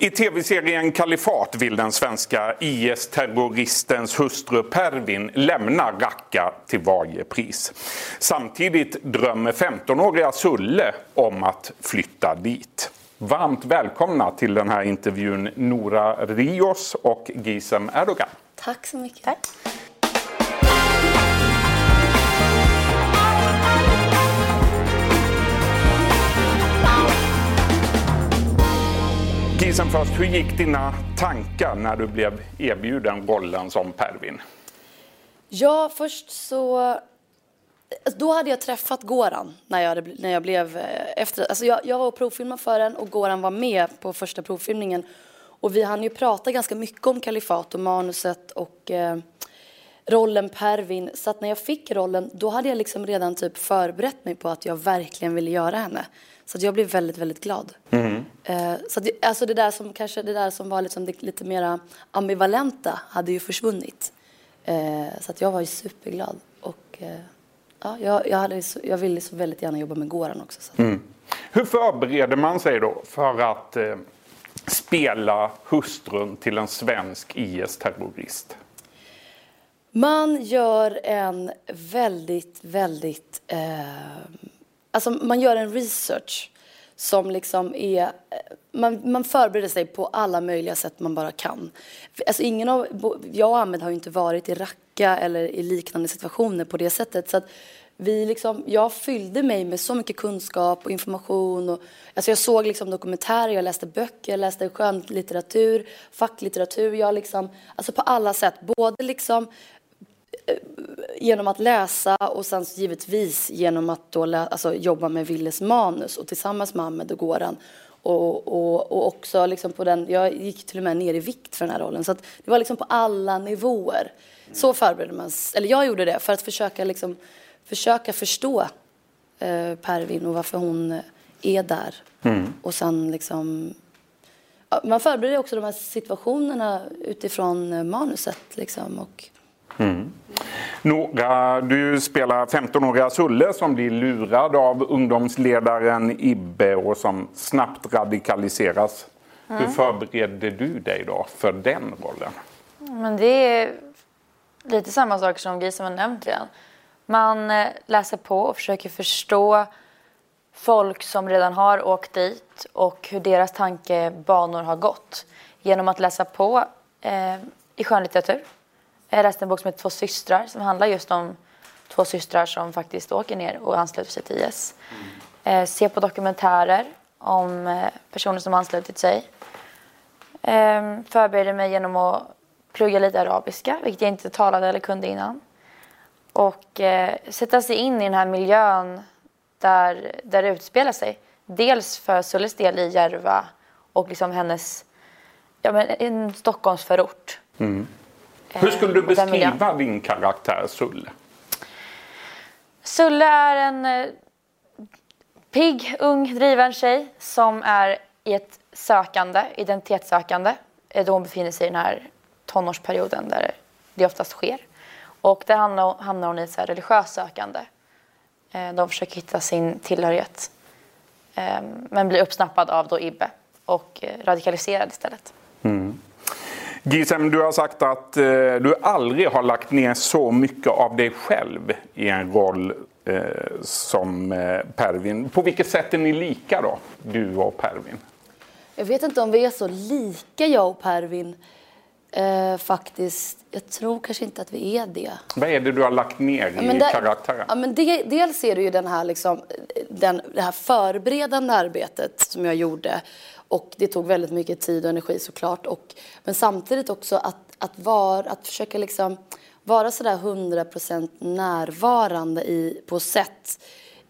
I tv-serien Kalifat vill den svenska IS-terroristens hustru Pervin lämna Raqqa till varje pris. Samtidigt drömmer 15-åriga Sulle om att flytta dit. Varmt välkomna till den här intervjun Nora Rios och Gizem Erdogan. Tack så mycket. Tack. Gizem först, hur gick dina tankar när du blev erbjuden rollen som Pervin? Ja, först så... Då hade jag träffat Goran när jag, när jag blev eh, efter... Alltså jag, jag var och provfilmade för den och Goran var med på första provfilmningen. Och vi hann ju prata ganska mycket om Kalifat och manuset och eh, rollen Pervin. Så att när jag fick rollen, då hade jag liksom redan typ förberett mig på att jag verkligen ville göra henne. Så jag blev väldigt, väldigt glad. Mm. Eh, så att, alltså det där som kanske det där som var liksom det, lite mer ambivalenta hade ju försvunnit. Eh, så att jag var ju superglad. Och eh, ja, jag, jag, hade så, jag ville så väldigt gärna jobba med Goran också. Så. Mm. Hur förbereder man sig då för att spela hustrun till en svensk IS-terrorist? Man gör en väldigt, väldigt eh, Alltså man gör en research som liksom är... Man, man förbereder sig på alla möjliga sätt man bara kan. Alltså ingen av, jag och Ahmed har ju inte varit i Raqqa eller i liknande situationer på det sättet. Så att vi liksom, jag fyllde mig med så mycket kunskap och information. Och, alltså jag såg liksom dokumentärer, jag läste böcker, jag läste skönlitteratur, facklitteratur. Jag liksom, alltså på alla sätt. Både liksom genom att läsa och sen givetvis genom att då lä- alltså, jobba med Willes manus och tillsammans med Ahmed och Goran. Och, och, och också liksom på den, jag gick till och med ner i vikt för den här rollen. Så det var liksom på alla nivåer. Så förberedde man eller jag gjorde det för att försöka, liksom, försöka förstå eh, Pervin och varför hon är där. Mm. Och sen liksom man förbereder också de här situationerna utifrån manuset. Liksom, och Mm. Nora, du spelar 15-åriga Sulle som blir lurad av ungdomsledaren Ibbe och som snabbt radikaliseras. Mm. Hur förberedde du dig då för den rollen? Men det är lite samma sak som Gis har nämnt redan. Man eh, läser på och försöker förstå folk som redan har åkt dit och hur deras tankebanor har gått genom att läsa på eh, i skönlitteratur jag läste en bok som heter Två systrar som handlar just om två systrar som faktiskt åker ner och ansluter sig till IS. Mm. Eh, se på dokumentärer om eh, personer som anslutit sig. Eh, förberedde mig genom att plugga lite arabiska, vilket jag inte talade eller kunde innan. Och eh, sätta sig in i den här miljön där, där det utspelar sig. Dels för Sulles del i Järva och liksom hennes, ja men en Stockholmsförort. Mm. Hur skulle du beskriva din karaktär Sulle? Sulle är en eh, pigg, ung, driven tjej som är i ett sökande, identitetssökande eh, då hon befinner sig i den här tonårsperioden där det oftast sker. Och där hamnar hon i ett religiöst sökande. Eh, de försöker hitta sin tillhörighet. Men blir uppsnappad av då Ibbe och radikaliserad istället. Mm. Gisem, du har sagt att eh, du aldrig har lagt ner så mycket av dig själv i en roll eh, som eh, Pervin. På vilket sätt är ni lika då, du och Pervin? Jag vet inte om vi är så lika, jag och Pervin. Eh, faktiskt. Jag tror kanske inte att vi är det. Vad är det du har lagt ner i ja, karaktären? Ja, men det, dels är det ju den här, liksom, den, det här förberedande arbetet som jag gjorde och det tog väldigt mycket tid och energi såklart. Och, men samtidigt också att, att, var, att försöka liksom vara sådär 100% närvarande i, på sätt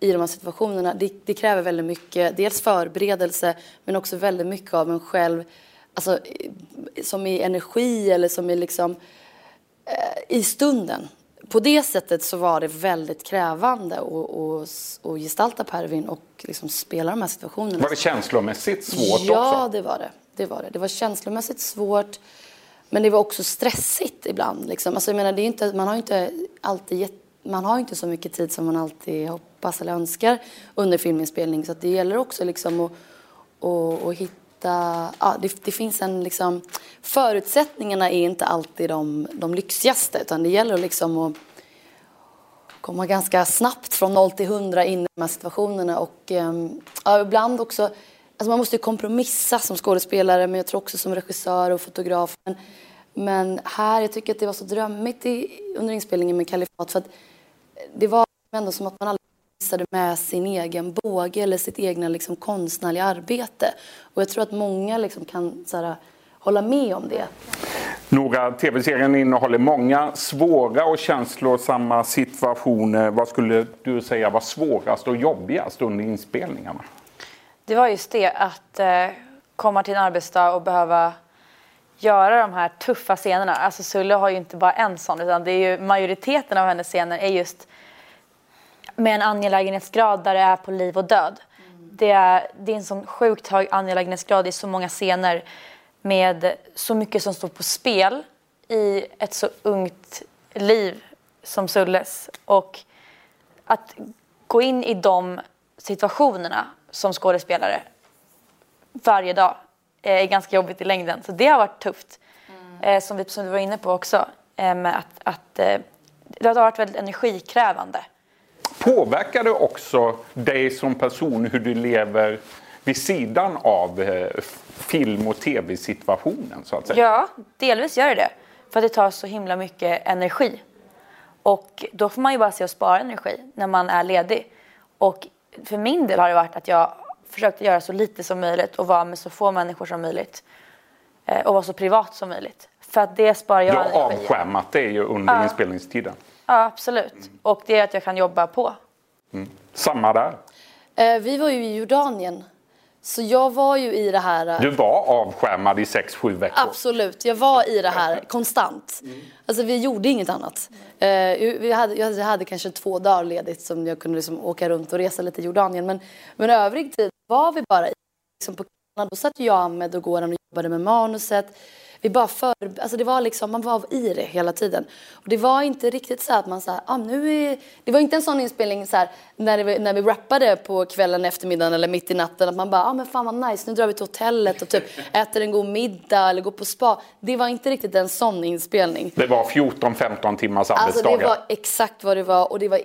i de här situationerna. Det, det, kräver väldigt mycket, dels förberedelse men också väldigt mycket av en själv. Alltså, som i energi eller som i liksom eh, i stunden på det sättet så var det väldigt krävande att gestalta Pervin och liksom spela de här situationerna. Var det känslomässigt svårt ja, också? Ja, det var det. det var det. Det var känslomässigt svårt. Men det var också stressigt ibland. Liksom. Alltså, jag menar, det är inte, man har inte alltid man har inte så mycket tid som man alltid hoppas eller önskar under filminspelning. Så det gäller också liksom att, att, att ofta, ja, det, det finns en liksom, förutsättningarna är inte alltid de, de lyxigaste utan det gäller liksom att komma ganska snabbt från 0 till 100 in i de här situationerna och ehm, ja, ibland också, alltså man måste ju kompromissa som skådespelare men jag tror också som regissör och fotograf. Men, men här, jag tycker att det var så drömmigt i, under inspelningen med Kalifat för att det var ändå som att man aldrig visade med sin egen båge eller sitt egna liksom, konstnärliga arbete. Och jag tror att många liksom, kan så här, hålla med om det. Nora, tv-serien innehåller många svåra och känslosamma situationer. Vad skulle du säga var svårast och jobbigast under inspelningarna? Det var just det att eh, komma till en arbetsdag och behöva göra de här tuffa scenerna. Alltså Sulle har ju inte bara en sån utan det är ju majoriteten av hennes scener är just med en angelägenhetsgrad där det är på liv och död. Mm. Det, är, det är en sån sjukt hög angelägenhetsgrad i så många scener med så mycket som står på spel i ett så ungt liv som Sulles. Och att gå in i de situationerna som skådespelare varje dag är ganska jobbigt i längden. Så det har varit tufft. Mm. Eh, som, vi, som du var inne på också. Eh, med att, att eh, det har varit väldigt energikrävande. Påverkar det också dig som person hur du lever vid sidan av film och tv-situationen så att säga? Ja, delvis gör det det. För att det tar så himla mycket energi. Och då får man ju bara se och spara energi när man är ledig. Och för min del har det varit att jag försökt göra så lite som möjligt och vara med så få människor som möjligt. Eh, och vara så privat som möjligt. För att det sparar jag energi. Du har avskärmat det ju under ja. inspelningstiden. Ja, absolut. Mm. Och det är att jag kan jobba på. Mm. Samma där. Eh, vi var ju i Jordanien så jag var ju i det här... Eh, du var avskärmad i 6-7 veckor? Absolut, jag var i det här konstant. Mm. Alltså vi gjorde inget annat. Vi hade, jag hade kanske två dagar ledigt som jag kunde liksom åka runt och resa lite i Jordanien. Men, men övrig tid var vi bara i. Liksom på Då satt jag, Ahmed och Goran och jobbade med manuset vi bara för, alltså det var liksom, man var i det hela tiden. Och det var inte riktigt så att man sa, ah, nu är, det var inte en sån inspelning så här, när, det, när vi rappade på kvällen, eftermiddagen eller mitt i natten att man bara, ah, men fan vad nice, nu drar vi till hotellet och typ äter en god middag eller går på spa. Det var inte riktigt en sån inspelning. Det var 14-15 timmars arbetsdagar. Alltså det var exakt vad det var och det var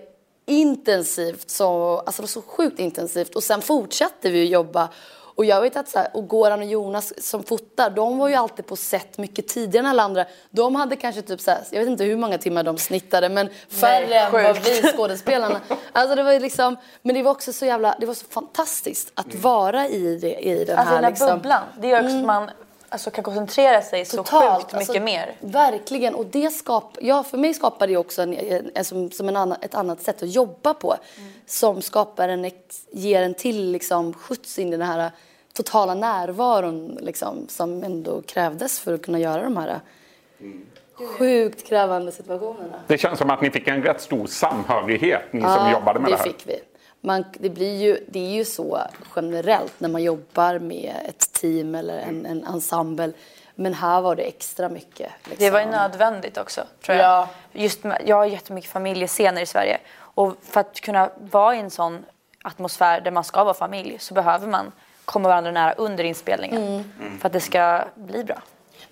intensivt, så, alltså det var så sjukt intensivt och sen fortsatte vi jobba och jag vet att så här, och Goran och Jonas som fotar, de var ju alltid på set mycket tidigare än alla andra. De hade kanske typ så här, jag vet inte hur många timmar de snittade, men färre än vad vi skådespelarna. Alltså det var liksom, men det var också så jävla, det var så fantastiskt att mm. vara i, det, i den alltså här den liksom. bubblan, det gör också mm. man alltså, kan koncentrera sig Totalt, så sjukt mycket alltså, mer. Verkligen. Och det skap, ja, för mig skapar det också en, en, en, som, som en annan, ett annat sätt att jobba på. Mm. Som skapar en, ger en till liksom, skjuts in i den här totala närvaron liksom, som ändå krävdes för att kunna göra de här mm. sjukt krävande situationerna. Det känns som att ni fick en rätt stor samhörighet, ni ja, som jobbade med det, här. det fick vi. Man, det, blir ju, det är ju så generellt när man jobbar med ett team eller en, en ensemble. Men här var det extra mycket. Liksom. Det var ju nödvändigt också, tror jag. Ja. Just med, jag har jättemycket familjescener i Sverige. Och för att kunna vara i en sån atmosfär där man ska vara familj så behöver man komma varandra nära under inspelningen. Mm. För att det ska bli bra.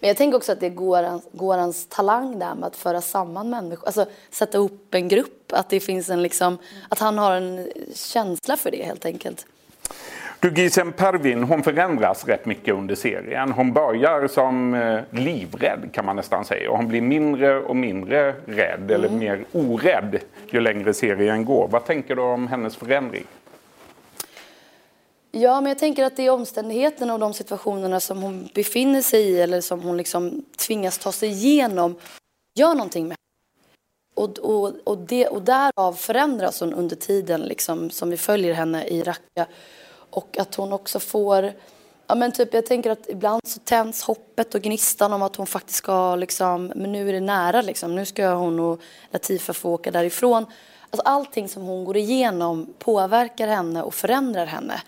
Men jag tänker också att det är Gorans, Gorans talang där med att föra samman människor, alltså sätta upp en grupp. Att det finns en liksom, att han har en känsla för det helt enkelt. Du Gisen Pervin, hon förändras rätt mycket under serien. Hon börjar som eh, livrädd kan man nästan säga och hon blir mindre och mindre rädd mm. eller mer orädd ju längre serien går. Vad tänker du om hennes förändring? Ja, men jag tänker att det är omständigheterna och de situationerna som hon befinner sig i eller som hon liksom tvingas ta sig igenom gör någonting med och, och, och, det, och därav förändras hon under tiden liksom, som vi följer henne i Raqqa. Och att hon också får... Ja, men typ, jag tänker att ibland så tänds hoppet och gnistan om att hon faktiskt ska... Liksom, men nu är det nära. Liksom. Nu ska hon och Latifa få åka därifrån. Alltså, allting som hon går igenom påverkar henne och förändrar henne.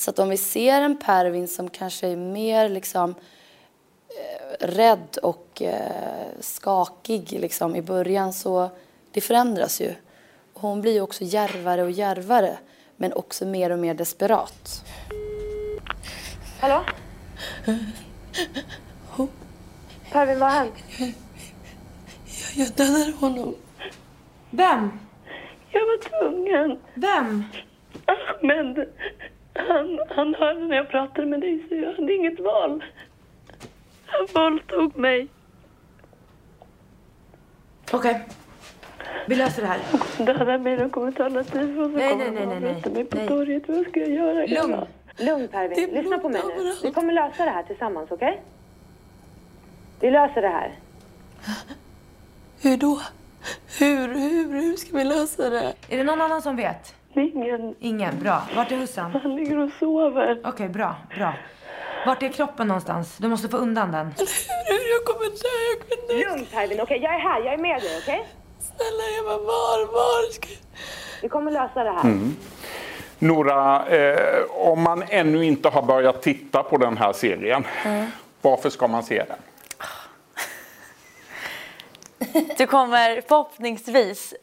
Så att om vi ser en Pervin som kanske är mer liksom eh, rädd och eh, skakig liksom, i början så det förändras ju. Hon blir ju också järvare och järvare men också mer och mer desperat. Hallå? Pervin, vad har hänt? Jag dödade honom. Vem? Jag var tvungen. Vem? Ahmed, han, han hörde när jag pratade med dig så jag hade inget val. Han våldtog mig. Okej. Vi löser det här. Döda mig, de kommer ta alla tifo och så Nej, kommer nej, nej, nej, avrätta mig på nej. torget. Vad ska jag göra? Lugn. Lugn Pervin, lyssna på mig nu. Vi kommer lösa det här tillsammans, okej? Vi löser det här. Hur då? Hur, hur, hur ska vi lösa det? Är det någon annan som vet? Ingen. Ingen. Bra. Vart är hussen? Han ligger och sover. Okej, bra. Bra. Vart är kroppen någonstans? Du måste få undan den. Jag kommer dö, jag kommer dö. Lugn Pervin, okej? Jag är här, jag är med dig, okej? Snälla Eva, var, var ska Vi kommer lösa det här. Nora, eh, om man ännu inte har börjat titta på den här serien, varför ska man se den? Du kommer förhoppningsvis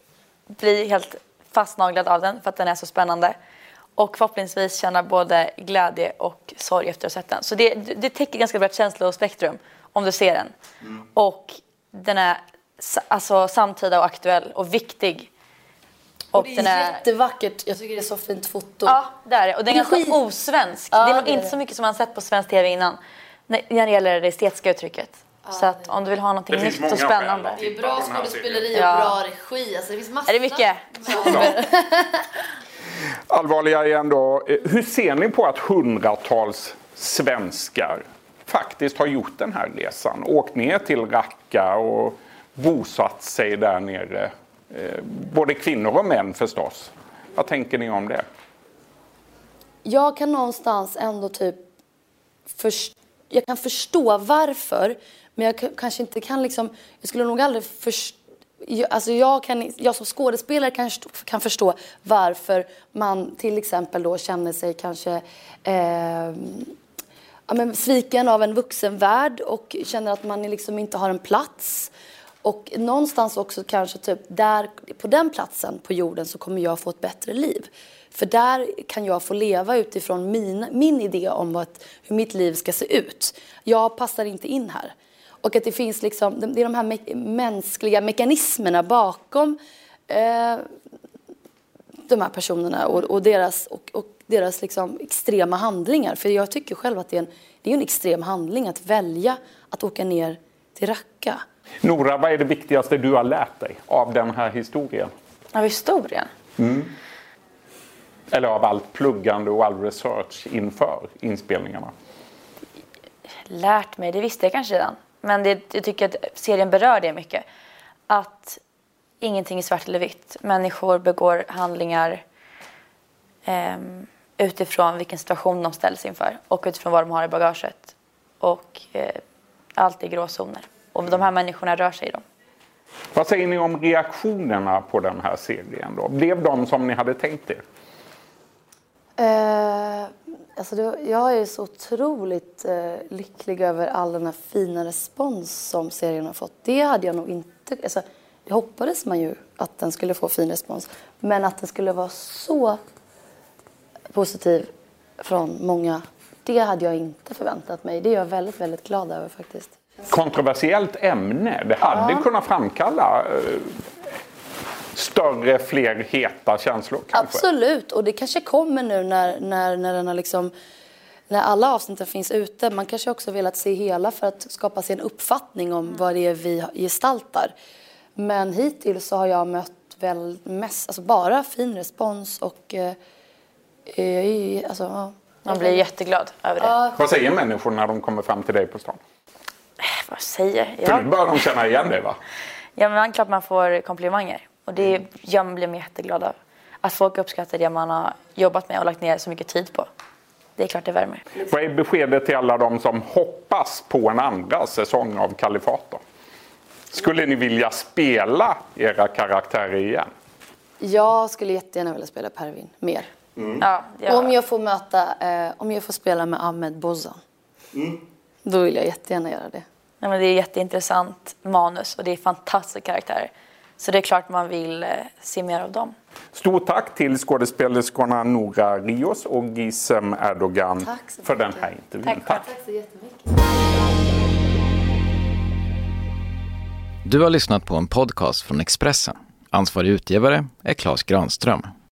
bli helt fastnaglad av den för att den är så spännande. Och förhoppningsvis känna både glädje och sorg efter att ha sett den. Så det, det täcker ganska brett känslospektrum om du ser den. Och den är alltså, samtida och aktuell och viktig. Och Det är den är... jättevackert. Jag tycker det är så fint foto. Ja, det är det. Och den är Regi- ganska osvensk. Ja, det är nog det är inte det. så mycket som man sett på svensk tv innan. När när det gäller det estetiska uttrycket. Så att om du vill ha någonting nytt och spännande. Det är bra skådespeleri och Ja. bra regi. Alltså det finns massa. Är det mycket? Allvarliga igen då. Hur ser ni på att hundratals svenskar faktiskt har gjort den här resan? Åkt ner till Raqqa och bosatt sig där nere. Eh, Både kvinnor och män förstås. Vad tänker ni om det? Jag kan någonstans ändå typ först- jag kan förstå varför, men jag k- kanske inte kan liksom, jag skulle nog aldrig förstå alltså jag, kan, jag som skådespelare kan, kan förstå varför man till exempel då känner sig kanske eh, ja, men sviken av en vuxenvärld och känner att man liksom inte har en plats. Och någonstans också kanske typ där, på den platsen på jorden så kommer jag få ett bättre liv. För där kan jag få leva utifrån min, min idé om vad, hur mitt liv ska se ut. Jag passar inte in här. Och att det finns liksom, det är de här me- mänskliga mekanismerna bakom eh, de här personerna och, och deras, och, och deras liksom extrema handlingar. För jag tycker själv att det är, en, det är en extrem handling att välja att åka ner till Raqqa. Nora, vad är det viktigaste du har lärt dig av den här historien? Av historien? Eller av allt pluggande och all research inför inspelningarna? Lärt mig, det visste jag kanske redan. Men det, jag tycker att serien berör det mycket. Att ingenting är svart eller vitt. Människor begår handlingar eh, utifrån vilken situation de ställs inför och utifrån vad de har i bagaget. Och eh, allt är gråzoner. Och de här människorna rör sig i dem. Vad säger ni om reaktionerna på den här serien? Då? Blev de som ni hade tänkt er? Alltså det, jag är så otroligt eh, lycklig över all den här fina respons som serien har fått. Det hade jag nog inte... Alltså, det hoppades man ju att den skulle få fin respons. Men att den skulle vara så positiv från många, det hade jag inte förväntat mig. Det är jag väldigt, väldigt glad över faktiskt. Kontroversiellt ämne. Det hade kunnat framkalla eh, större, fler heta känslor kanske. Absolut, och det kanske kommer nu när, när, när den har liksom när alla avsnitten finns ute. Man kanske också velat se hela för att skapa sig en uppfattning om vad det är vi gestaltar. Men hittills så har jag mött väl mest, alltså bara fin respons och eh, eh, alltså, ja. Man blir jätteglad över det. Vad säger människor när de kommer fram till dig på stan? Vad säger För jag? nu börjar de känna igen dig va? Ja, men klart man får komplimanger. Och det gör man blir man jätteglad av. Att folk uppskattar det man har jobbat med och lagt ner så mycket tid på. Det är klart det värmer. Vad är beskedet till alla de som hoppas på en andra säsong av Kalifator? Skulle ni vilja spela era karaktärer igen? Jag skulle jättegärna vilja spela Pervin mer. Ja, jag, Om jag får möta, eh, om jag får spela med Ahmed Bozan. Då vill jag jättegärna göra det. Nej, men det är jätteintressant manus och det är fantastiska karaktärer. Så det är klart man vill eh, se mer av dem. Stort tack till skådespelerskorna Nora Rios och Gizem Erdogan för den här intervjun. Tack, tack så jättemycket. Du har lyssnat på en podcast från Expressen. Ansvarig utgivare är Klas Granström.